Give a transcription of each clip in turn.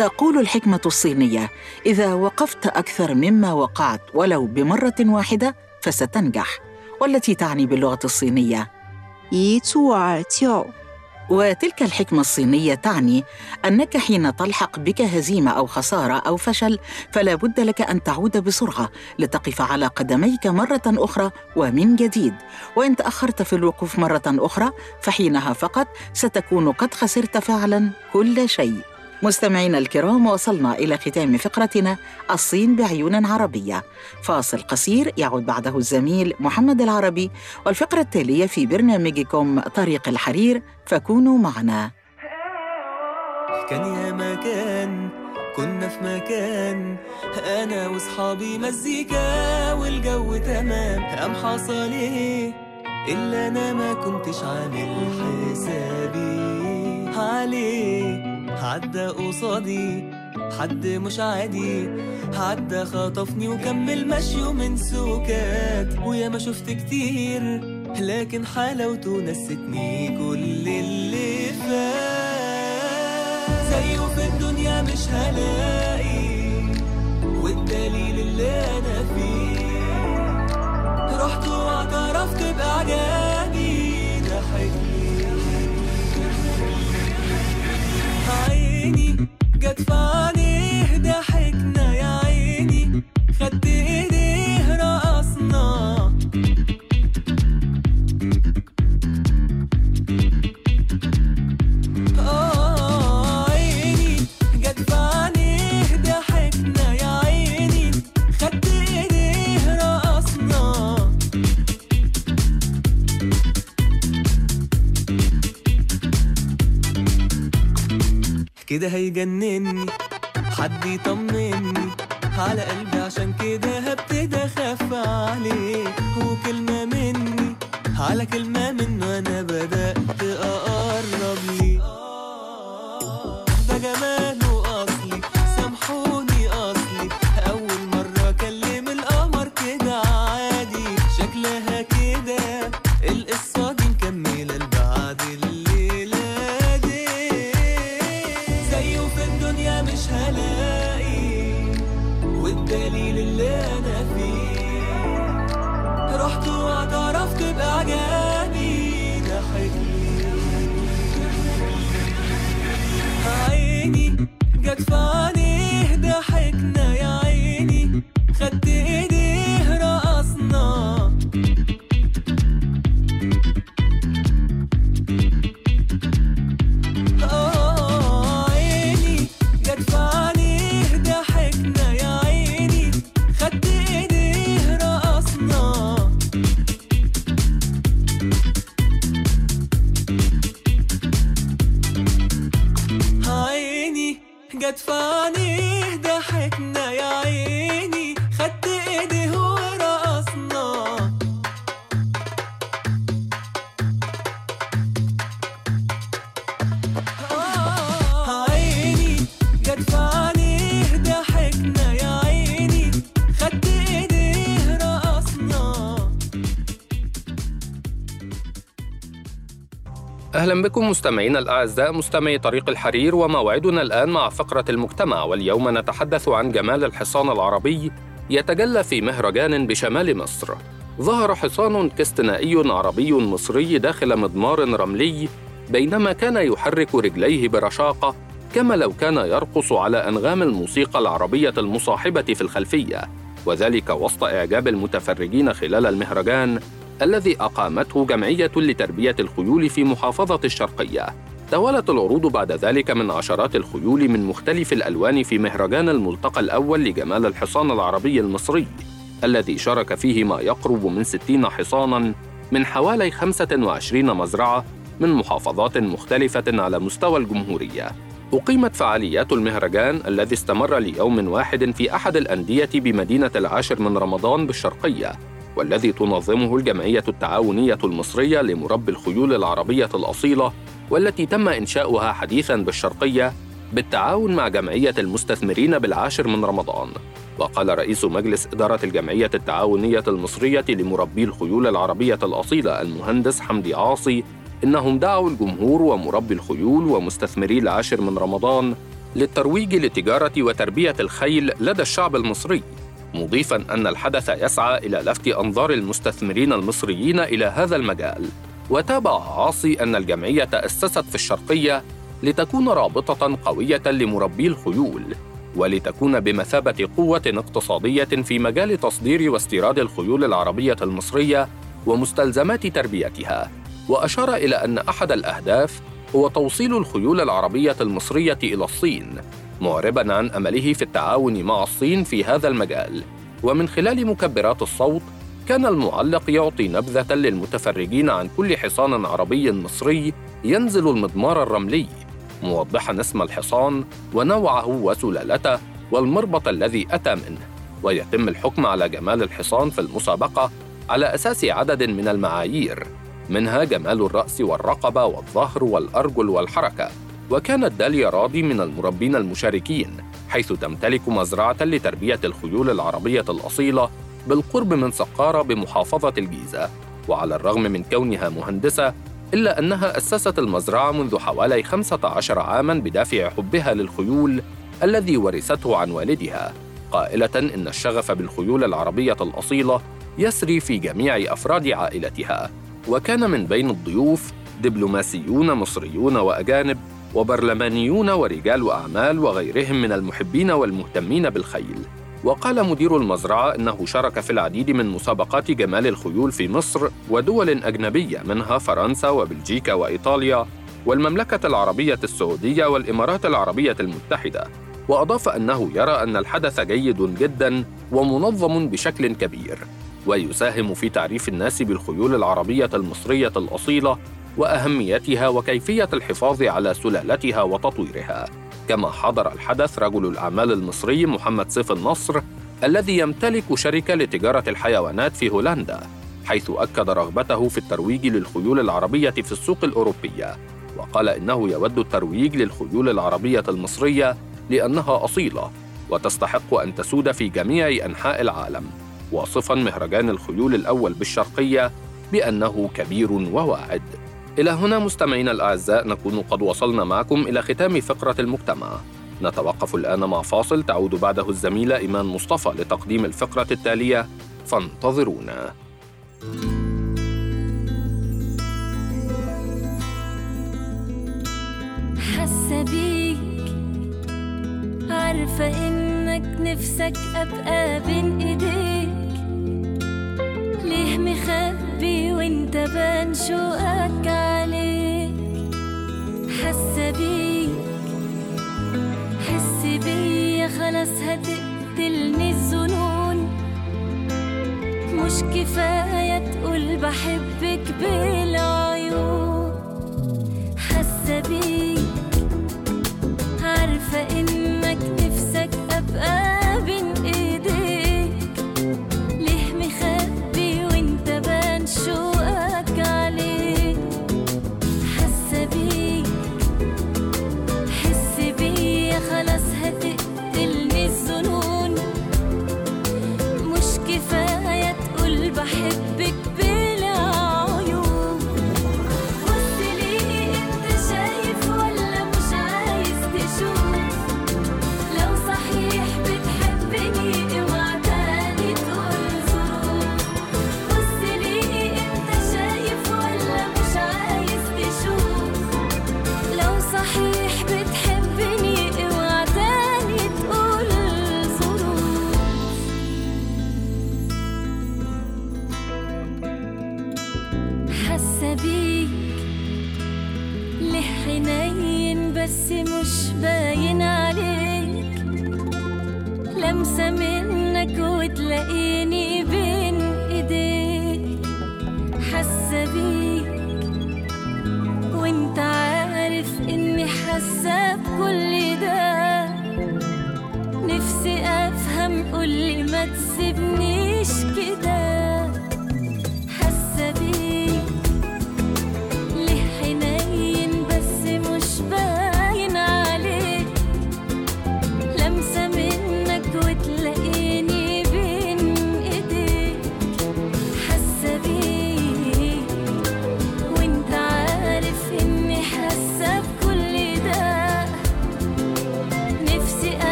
تقول الحكمة الصينية: إذا وقفت أكثر مما وقعت ولو بمرة واحدة فستنجح، والتي تعني باللغة الصينية وتلك الحكمة الصينية تعني أنك حين تلحق بك هزيمة أو خسارة أو فشل فلا بد لك أن تعود بسرعة لتقف على قدميك مرة أخرى ومن جديد. وإن تأخرت في الوقوف مرة أخرى فحينها فقط ستكون قد خسرت فعلا كل شيء. مستمعينا الكرام وصلنا إلى ختام فقرتنا الصين بعيون عربية. فاصل قصير يعود بعده الزميل محمد العربي والفقرة التالية في برنامجكم طريق الحرير فكونوا معنا. كان يا مكان كنا في مكان أنا وصحابي مزيكا والجو تمام. قام حصل إيه؟ إلا أنا ما كنتش عامل حسابي عليه. عدى قصادي حد مش عادي. عدى خطفني وكمل مشيه من سكات. ويا ما شفت كتير لكن حلاوته نستني كل اللي فات. زيه في الدنيا مش هلاقي والدليل اللي أنا فيه. رحت واعترفت باعجابي عيني. في عينيه ضحكنا يا عيني. خدت كده هيجنني. حد يطمني على قلبي عشان كده هبتدي أخاف عليه. وكلمة مني على كلمة منه أنا بدأت أهلا بكم مستمعينا الأعزاء مستمعي طريق الحرير وموعدنا الآن مع فقرة المجتمع واليوم نتحدث عن جمال الحصان العربي يتجلى في مهرجان بشمال مصر. ظهر حصان كاستنائي عربي مصري داخل مضمار رملي بينما كان يحرك رجليه برشاقة كما لو كان يرقص على أنغام الموسيقى العربية المصاحبة في الخلفية. وذلك وسط إعجاب المتفرجين خلال المهرجان الذي أقامته جمعية لتربية الخيول في محافظة الشرقية. توالت العروض بعد ذلك من عشرات الخيول من مختلف الألوان في مهرجان الملتقى الأول لجمال الحصان العربي المصري، الذي شارك فيه ما يقرب من 60 حصاناً من حوالي 25 مزرعة من محافظات مختلفة على مستوى الجمهورية. أقيمت فعاليات المهرجان الذي استمر ليوم واحد في أحد الأندية بمدينة العاشر من رمضان بالشرقية والذي تنظمه الجمعية التعاونية المصرية لمربي الخيول العربية الأصيلة والتي تم إنشاؤها حديثاً بالشرقية بالتعاون مع جمعية المستثمرين بالعاشر من رمضان. وقال رئيس مجلس إدارة الجمعية التعاونية المصرية لمربي الخيول العربية الأصيلة المهندس حمدي عاصي إنهم دعوا الجمهور ومربي الخيول ومستثمري العاشر من رمضان للترويج لتجارة وتربية الخيل لدى الشعب المصري. مضيفا أن الحدث يسعى إلى لفت أنظار المستثمرين المصريين إلى هذا المجال. وتابع عاصي أن الجمعية تأسست في الشرقية لتكون رابطة قوية لمربي الخيول ولتكون بمثابة قوة اقتصادية في مجال تصدير واستيراد الخيول العربية المصرية ومستلزمات تربيتها. وأشار إلى أن أحد الأهداف هو توصيل الخيول العربية المصرية إلى الصين معربا عن أمله في التعاون مع الصين في هذا المجال. ومن خلال مكبرات الصوت كان المعلق يعطي نبذة للمتفرجين عن كل حصان عربي مصري ينزل المضمار الرملي موضحا اسم الحصان ونوعه وسلالته والمربط الذي أتى منه. ويتم الحكم على جمال الحصان في المسابقة على أساس عدد من المعايير منها جمال الرأس والرقبة والظهر والأرجل والحركة. وكانت داليا راضي من المربين المشاركين حيث تمتلك مزرعة لتربية الخيول العربية الأصيلة بالقرب من سقارة بمحافظة الجيزة. وعلى الرغم من كونها مهندسة إلا أنها أسست المزرعة منذ حوالي 15 عاماً بدافع حبها للخيول الذي ورثته عن والدها. قائلة إن الشغف بالخيول العربية الأصيلة يسري في جميع أفراد عائلتها. وكان من بين الضيوف دبلوماسيون مصريون وأجانب وبرلمانيون ورجال أعمال وغيرهم من المحبين والمهتمين بالخيل. وقال مدير المزرعة إنه شارك في العديد من مسابقات جمال الخيول في مصر ودول أجنبية منها فرنسا وبلجيكا وإيطاليا والمملكة العربية السعودية والإمارات العربية المتحدة. وأضاف أنه يرى أن الحدث جيد جدا ومنظم بشكل كبير. ويساهم في تعريف الناس بالخيول العربية المصرية الأصيلة وأهميتها وكيفية الحفاظ على سلالتها وتطويرها. كما حضر الحدث رجل الأعمال المصري محمد سيف النصر الذي يمتلك شركة لتجارة الحيوانات في هولندا حيث أكد رغبته في الترويج للخيول العربية في السوق الأوروبية. وقال إنه يود الترويج للخيول العربية المصرية لأنها أصيلة وتستحق أن تسود في جميع أنحاء العالم واصفا مهرجان الخيول الأول بالشرقية بأنه كبير وواعد. إلى هنا مستمعينا الأعزاء نكون قد وصلنا معكم إلى ختام فقرة المجتمع. نتوقف الآن مع فاصل تعود بعده الزميلة إيمان مصطفى لتقديم الفقرة التالية. فانتظرونا. حاسة بيك. عارفة إنك نفسك أبقى بين إيديك. ليه مخبي وانت بان شوقك عليك. حاسة بيك حس بيا خلاص هتقتلني الظنون مش كفاية تقول بحبك بالعيون حاسة بيك عارفة إنك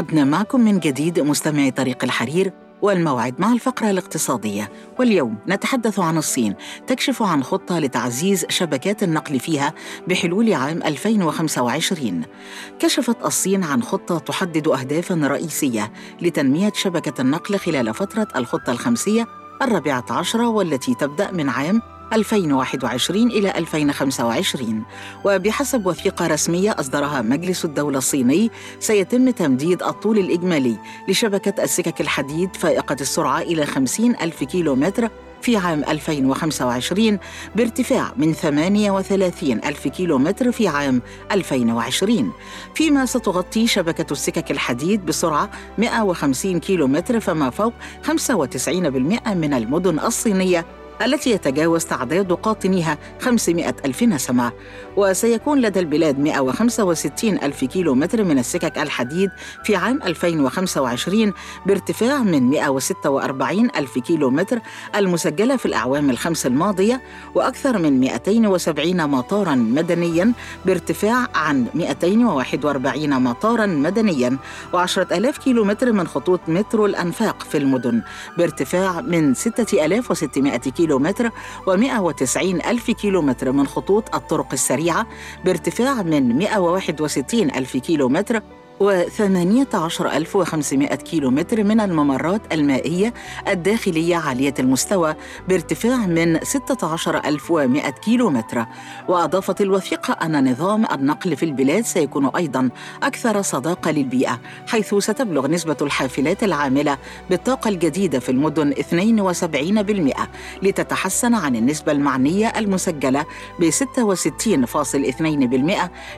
عدنا معكم من جديد مستمعي طريق الحرير والموعد مع الفقرة الاقتصادية. واليوم نتحدث عن الصين. تكشف عن خطة لتعزيز شبكات النقل فيها بحلول عام 2025 كشفت الصين عن خطة تحدد أهدافا رئيسية لتنمية شبكة النقل خلال فترة الخطة الخمسية الرابعة عشرة والتي تبدأ من عام 2021 إلى 2025 وبحسب وثيقة رسمية أصدرها مجلس الدولة الصيني سيتم تمديد الطول الإجمالي لشبكة السكك الحديد فائقة السرعة إلى 50 ألف كيلومتر في عام 2025 بارتفاع من 38 ألف كيلومتر في عام 2020 فيما ستغطي شبكة السكك الحديد بسرعة 150 كيلومتر فما فوق 95% من المدن الصينية. التي يتجاوز تعداد قاطنيها 500 ألف نسمة وسيكون لدى البلاد 165 ألف كيلومتر من السكك الحديد في عام 2025 بارتفاع من 146 ألف كيلومتر المسجلة في الأعوام الخمس الماضية وأكثر من 270 مطارا مدنيا بارتفاع عن 241 مطارا مدنيا و10 ألاف كيلومتر من خطوط مترو الأنفاق في المدن بارتفاع من 6600 كيلومتر و190 ألف كيلومتر من خطوط الطرق السريعة بارتفاع من 161 ألف كيلومتر و18500 كيلومتر من الممرات المائية الداخلية عالية المستوى بارتفاع من 16100 كيلومتر. وأضافت الوثيقة أن نظام النقل في البلاد سيكون أيضا أكثر صداقة للبيئة حيث ستبلغ نسبة الحافلات العاملة بالطاقة الجديدة في المدن 72% لتتحسن عن النسبة المعنية المسجلة ب 66.2%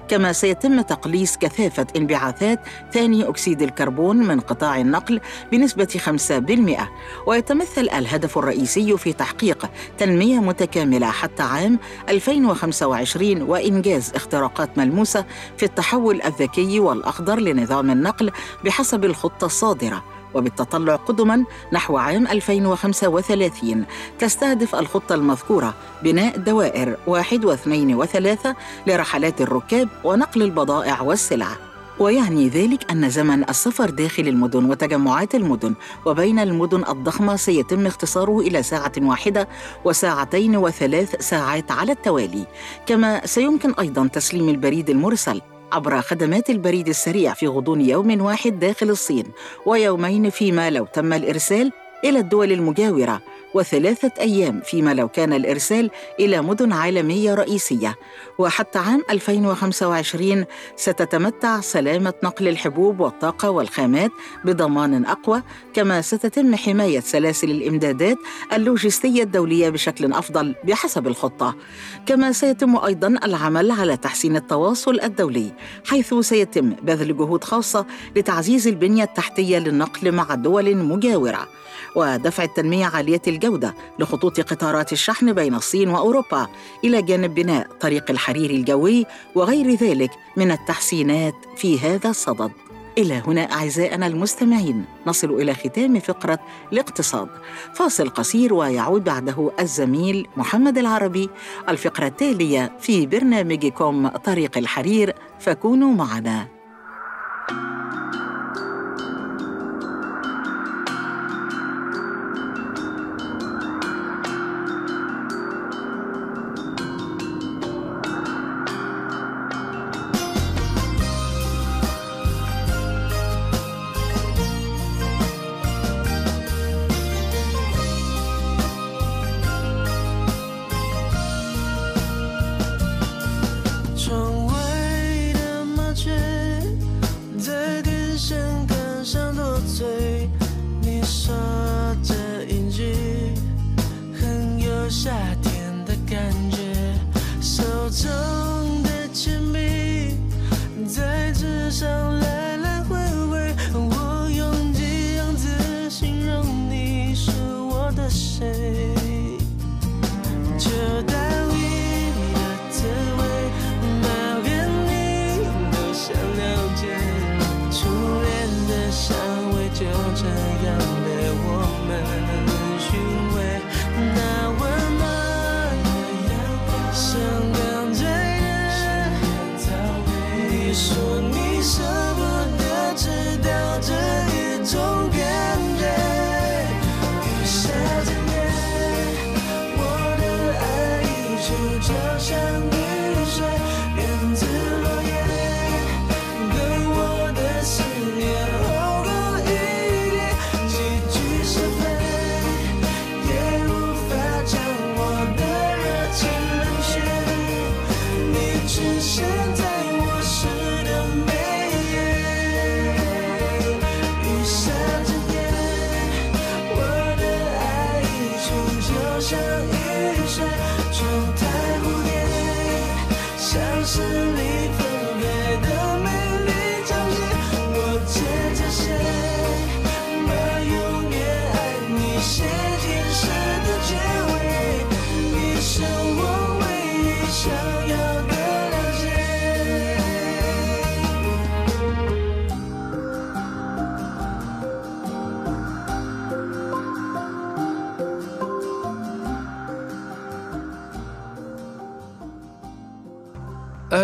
كما سيتم تقليص كثافة انبعاثات ثاني أكسيد الكربون من قطاع النقل بنسبة 5% ويتمثل الهدف الرئيسي في تحقيق تنمية متكاملة حتى عام 2025 وإنجاز اختراقات ملموسة في التحول الذكي والأخضر لنظام النقل بحسب الخطة الصادرة. وبالتطلع قدما نحو عام 2035 تستهدف الخطة المذكورة بناء دوائر واحد واثنين وثلاثة لرحلات الركاب ونقل البضائع والسلع. ويعني ذلك أن زمن السفر داخل المدن وتجمعات المدن وبين المدن الضخمة سيتم اختصاره إلى ساعة واحدة وساعتين وثلاث ساعات على التوالي كما سيمكن أيضا تسليم البريد المرسل عبر خدمات البريد السريع في غضون يوم واحد داخل الصين ويومين فيما لو تم الإرسال إلى الدول المجاورة وثلاثة أيام فيما لو كان الإرسال إلى مدن عالمية رئيسية. وحتى عام 2025 ستتمتع سلامة نقل الحبوب والطاقة والخامات بضمان أقوى كما ستتم حماية سلاسل الإمدادات اللوجستية الدولية بشكل أفضل بحسب الخطة. كما سيتم أيضا العمل على تحسين التواصل الدولي حيث سيتم بذل جهود خاصة لتعزيز البنية التحتية للنقل مع دول مجاورة. ودفع التنمية عالية الجودة لخطوط قطارات الشحن بين الصين وأوروبا إلى جانب بناء طريق الحرير الجوي وغير ذلك من التحسينات في هذا الصدد. إلى هنا أعزائنا المستمعين نصل إلى ختام فقرة الاقتصاد. فاصل قصير ويعود بعده الزميل محمد العربي. الفقرة التالية في برنامجكم طريق الحرير فكونوا معنا.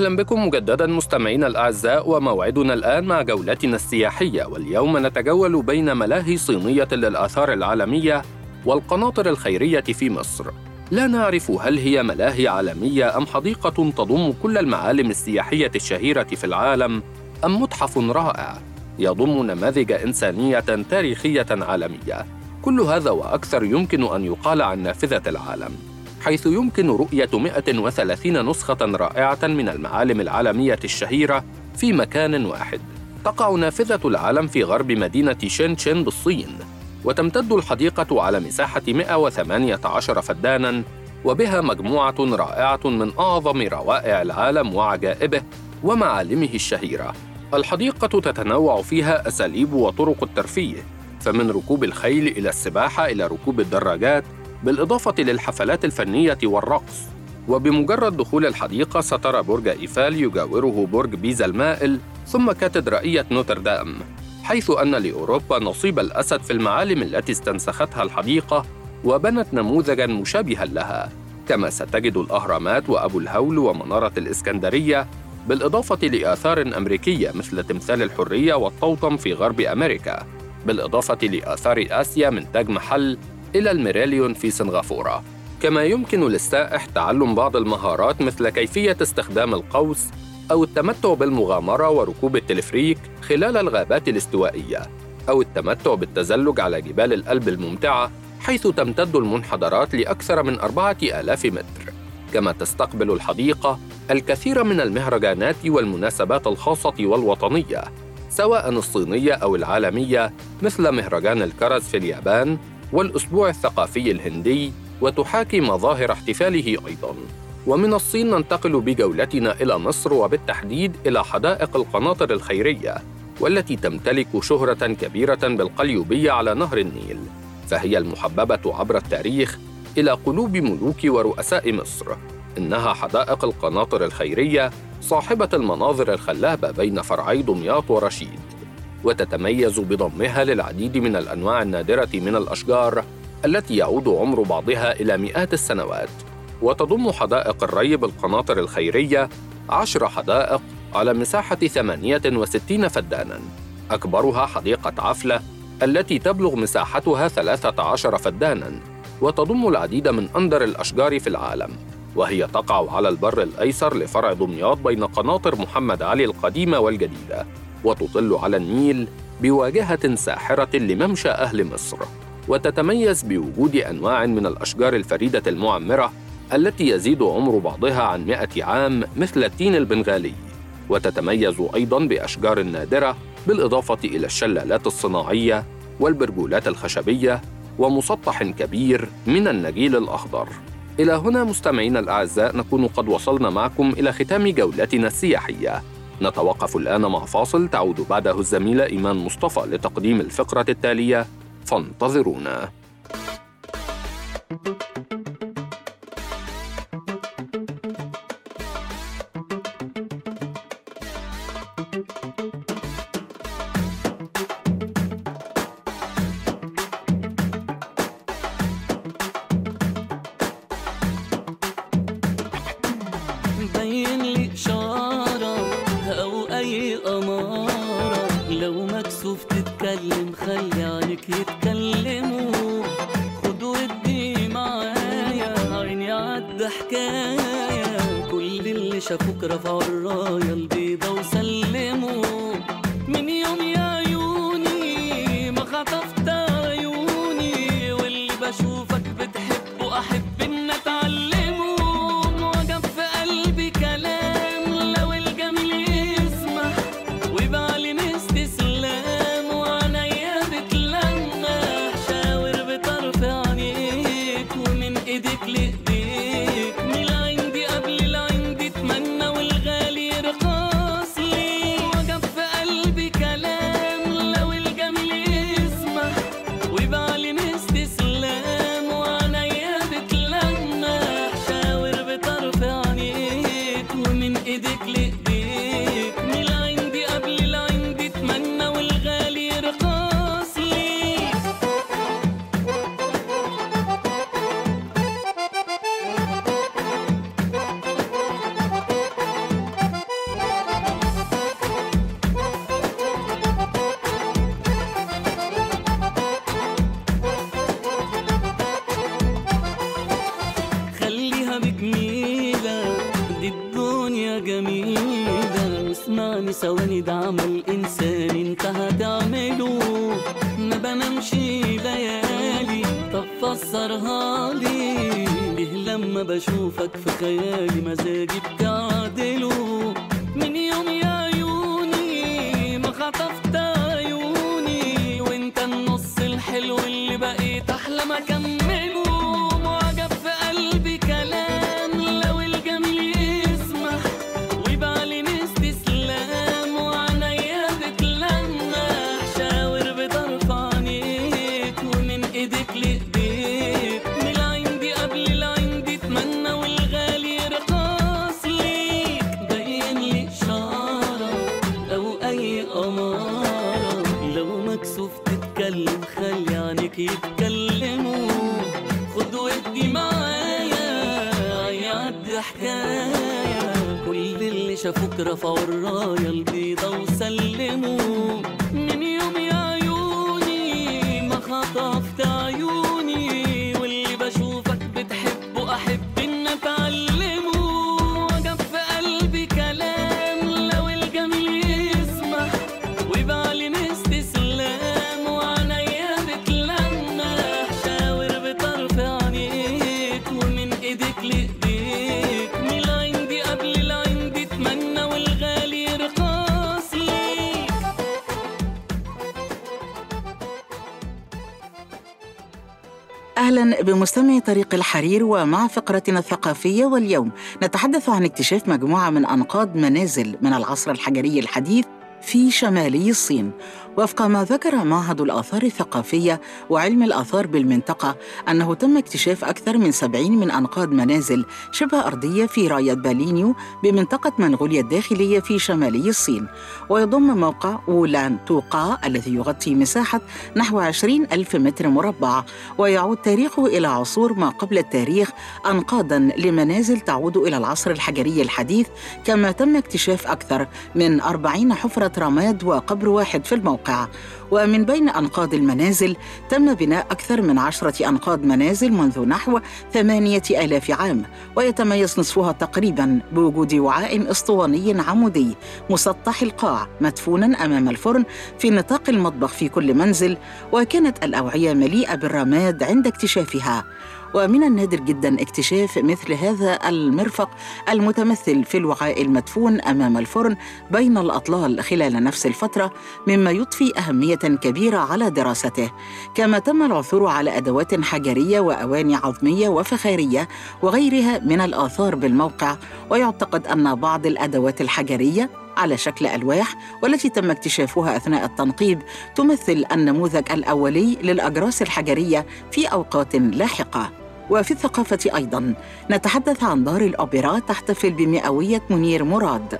أهلا بكم مجددا مستمعينا الأعزاء وموعدنا الآن مع جولتنا السياحية واليوم نتجول بين ملاهي صينية للآثار العالمية والقناطر الخيرية في مصر. لا نعرف هل هي ملاهي عالمية أم حديقة تضم كل المعالم السياحية الشهيرة في العالم أم متحف رائع يضم نماذج إنسانية تاريخية عالمية. كل هذا وأكثر يمكن أن يقال عن نافذة العالم. حيث يمكن رؤية 130 نسخة رائعة من المعالم العالمية الشهيرة في مكان واحد. تقع نافذة العالم في غرب مدينة شينشين بالصين، وتمتد الحديقة على مساحة 118 فداناً، وبها مجموعة رائعة من أعظم روائع العالم وعجائبه ومعالمه الشهيرة. الحديقة تتنوع فيها أساليب وطرق الترفيه، فمن ركوب الخيل إلى السباحة إلى ركوب الدراجات بالإضافة للحفلات الفنية والرقص. وبمجرد دخول الحديقة سترى برج إيفال يجاوره برج بيزا المائل ثم كاتدرائية نوتردام حيث أن لأوروبا نصيب الأسد في المعالم التي استنسختها الحديقة وبنت نموذجاً مشابهاً لها كما ستجد الأهرامات وأبو الهول ومنارة الإسكندرية بالإضافة لآثار أمريكية مثل تمثال الحرية والطوطم في غرب أمريكا بالإضافة لآثار آسيا من تاج محل إلى الميراليون في سنغافورة. كما يمكن للسائح تعلم بعض المهارات مثل كيفية استخدام القوس أو التمتع بالمغامرة وركوب التلفريك خلال الغابات الاستوائية أو التمتع بالتزلج على جبال الألب الممتعة حيث تمتد المنحدرات لأكثر من أربعة آلاف متر. كما تستقبل الحديقة الكثير من المهرجانات والمناسبات الخاصة والوطنية سواء الصينية أو العالمية مثل مهرجان الكرز في اليابان والأسبوع الثقافي الهندي وتحاكي مظاهر احتفاله أيضاً. ومن الصين ننتقل بجولتنا إلى مصر وبالتحديد إلى حدائق القناطر الخيرية والتي تمتلك شهرة كبيرة بالقليوبية على نهر النيل، فهي المحببة عبر التاريخ إلى قلوب ملوك ورؤساء مصر. إنها حدائق القناطر الخيرية صاحبة المناظر الخلابة بين فرعي دمياط ورشيد. وتتميز بضمها للعديد من الأنواع النادرة من الأشجار التي يعود عمر بعضها إلى مئات السنوات. وتضم حدائق الري بالقناطر الخيرية عشر حدائق على مساحة 68 فداناً. أكبرها حديقة عفلة التي تبلغ مساحتها 13 فداناً. وتضم العديد من أندر الأشجار في العالم. وهي تقع على البر الأيسر لفرع دمياط بين قناطر محمد علي القديمة والجديدة. وتطل على النيل بواجهة ساحرة لممشى أهل مصر وتتميز بوجود أنواع من الأشجار الفريدة المعمرة التي يزيد عمر بعضها عن مئة عام مثل التين البنغالي. وتتميز أيضاً بأشجار نادرة بالإضافة إلى الشلالات الصناعية والبرجولات الخشبية ومسطح كبير من النجيل الأخضر. إلى هنا مستمعينا الأعزاء نكون قد وصلنا معكم إلى ختام جولتنا السياحية. نتوقف الآن مع فاصل تعود بعده الزميلة إيمان مصطفى لتقديم الفقرة التالية. فانتظرونا. بين أمارة. لو مكسوف تتكلم خلي عينك يتكلموا. خد ودي معايا عيني عد حكاية كل اللي شافوك رفعوا الراية البيضة وسلموا. من يوم يا أهلا بمستمعي طريق الحرير ومع فقرتنا الثقافية واليوم نتحدث عن اكتشاف مجموعة من أنقاض منازل من العصر الحجري الحديث في شمالي الصين. وفق ما ذكر معهد الآثار الثقافية وعلم الآثار بالمنطقة أنه تم اكتشاف أكثر من 70 من أنقاض منازل شبه أرضية في راية بالينيو بمنطقة منغوليا الداخلية في شمالي الصين. ويضم موقع وولان توقا الذي يغطي مساحة نحو 20 ألف متر مربع ويعود تاريخه إلى عصور ما قبل التاريخ أنقاضا لمنازل تعود إلى العصر الحجري الحديث كما تم اكتشاف أكثر من 40 حفرة رماد وقبر واحد في الموقع. ومن بين أنقاض المنازل تم بناء أكثر من عشرة أنقاض منازل منذ نحو ثمانية آلاف عام ويتميز نصفها تقريبا بوجود وعاء أسطواني عمودي مسطح القاع مدفونا أمام الفرن في نطاق المطبخ في كل منزل وكانت الأوعية مليئة بالرماد عند اكتشافها. ومن النادر جدا اكتشاف مثل هذا المرفق المتمثل في الوعاء المدفون أمام الفرن بين الأطلال خلال نفس الفترة مما يضفي أهمية كبيرة على دراسته. كما تم العثور على أدوات حجرية وأواني عظمية وفخارية وغيرها من الآثار بالموقع ويعتقد أن بعض الأدوات الحجرية على شكل ألواح والتي تم اكتشافها أثناء التنقيب تمثل النموذج الأولي للأجراس الحجرية في أوقات لاحقة. وفي الثقافة أيضا نتحدث عن دار الأوبرا تحتفل بمئوية منير مراد.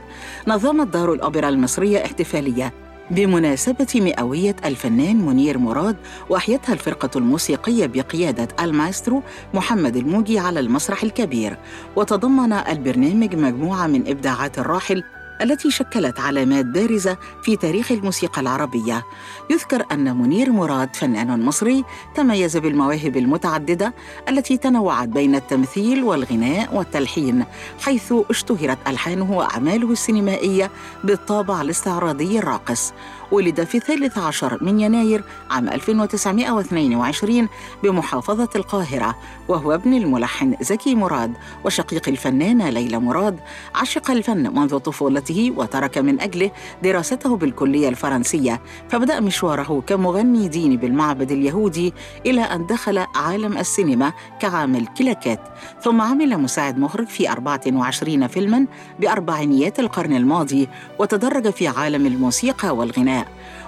نظمت دار الأوبرا المصرية احتفالية بمناسبة مئوية الفنان منير مراد وأحيتها الفرقة الموسيقية بقيادة المايسترو محمد الموجي على المسرح الكبير. وتضمن البرنامج مجموعة من إبداعات الراحل التي شكلت علامات بارزة في تاريخ الموسيقى العربية. يذكر أن منير مراد فنان مصري تميز بالمواهب المتعددة التي تنوعت بين التمثيل والغناء والتلحين حيث اشتهرت ألحانه وأعماله السينمائية بالطابع الاستعراضي الراقص. ولد في الثالث عشر من يناير عام 1922 بمحافظة القاهرة وهو ابن الملحن زكي مراد وشقيق الفنانة ليلى مراد. عشق الفن منذ طفولته وترك من أجله دراسته بالكلية الفرنسية فبدأ مشواره كمغني ديني بالمعبد اليهودي إلى أن دخل عالم السينما كعامل كلاكات ثم عمل مساعد مخرج في 24 فيلما بأربعينيات القرن الماضي وتدرج في عالم الموسيقى والغناء.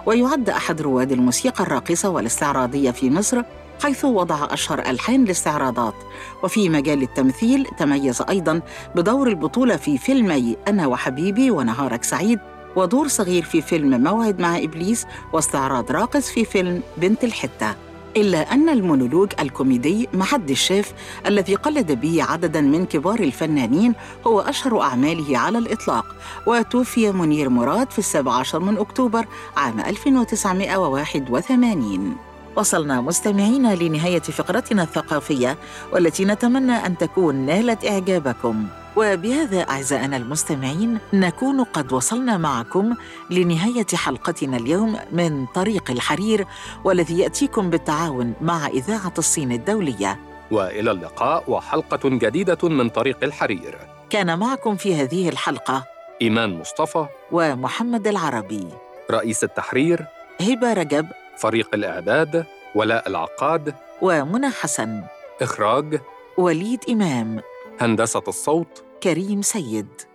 ويعد أحد رواد الموسيقى الراقصة والاستعراضية في مصر حيث وضع أشهر ألحان الاستعراضات وفي مجال التمثيل تميز أيضا بدور البطولة في فيلمي أنا وحبيبي ونهارك سعيد ودور صغير في فيلم موعد مع إبليس واستعراض راقص في فيلم بنت الحتة. إلا أن المونولوج الكوميدي محدش شاف الذي قلد به عددا من كبار الفنانين هو أشهر أعماله على الإطلاق وتوفي منير مراد في السابع عشر من أكتوبر عام 1981 وصلنا مستمعين لنهاية فقرتنا الثقافية والتي نتمنى أن تكون نالت إعجابكم. وبهذا أعزائنا المستمعين نكون قد وصلنا معكم لنهاية حلقتنا اليوم من طريق الحرير والذي يأتيكم بالتعاون مع إذاعة الصين الدولية. وإلى اللقاء وحلقة جديدة من طريق الحرير. كان معكم في هذه الحلقة إيمان مصطفى. ومحمد العربي. رئيس التحرير. هبة رجب. فريق الإعداد ولاء العقاد ومنى حسن إخراج وليد إمام. هندسة الصوت كريم سيد.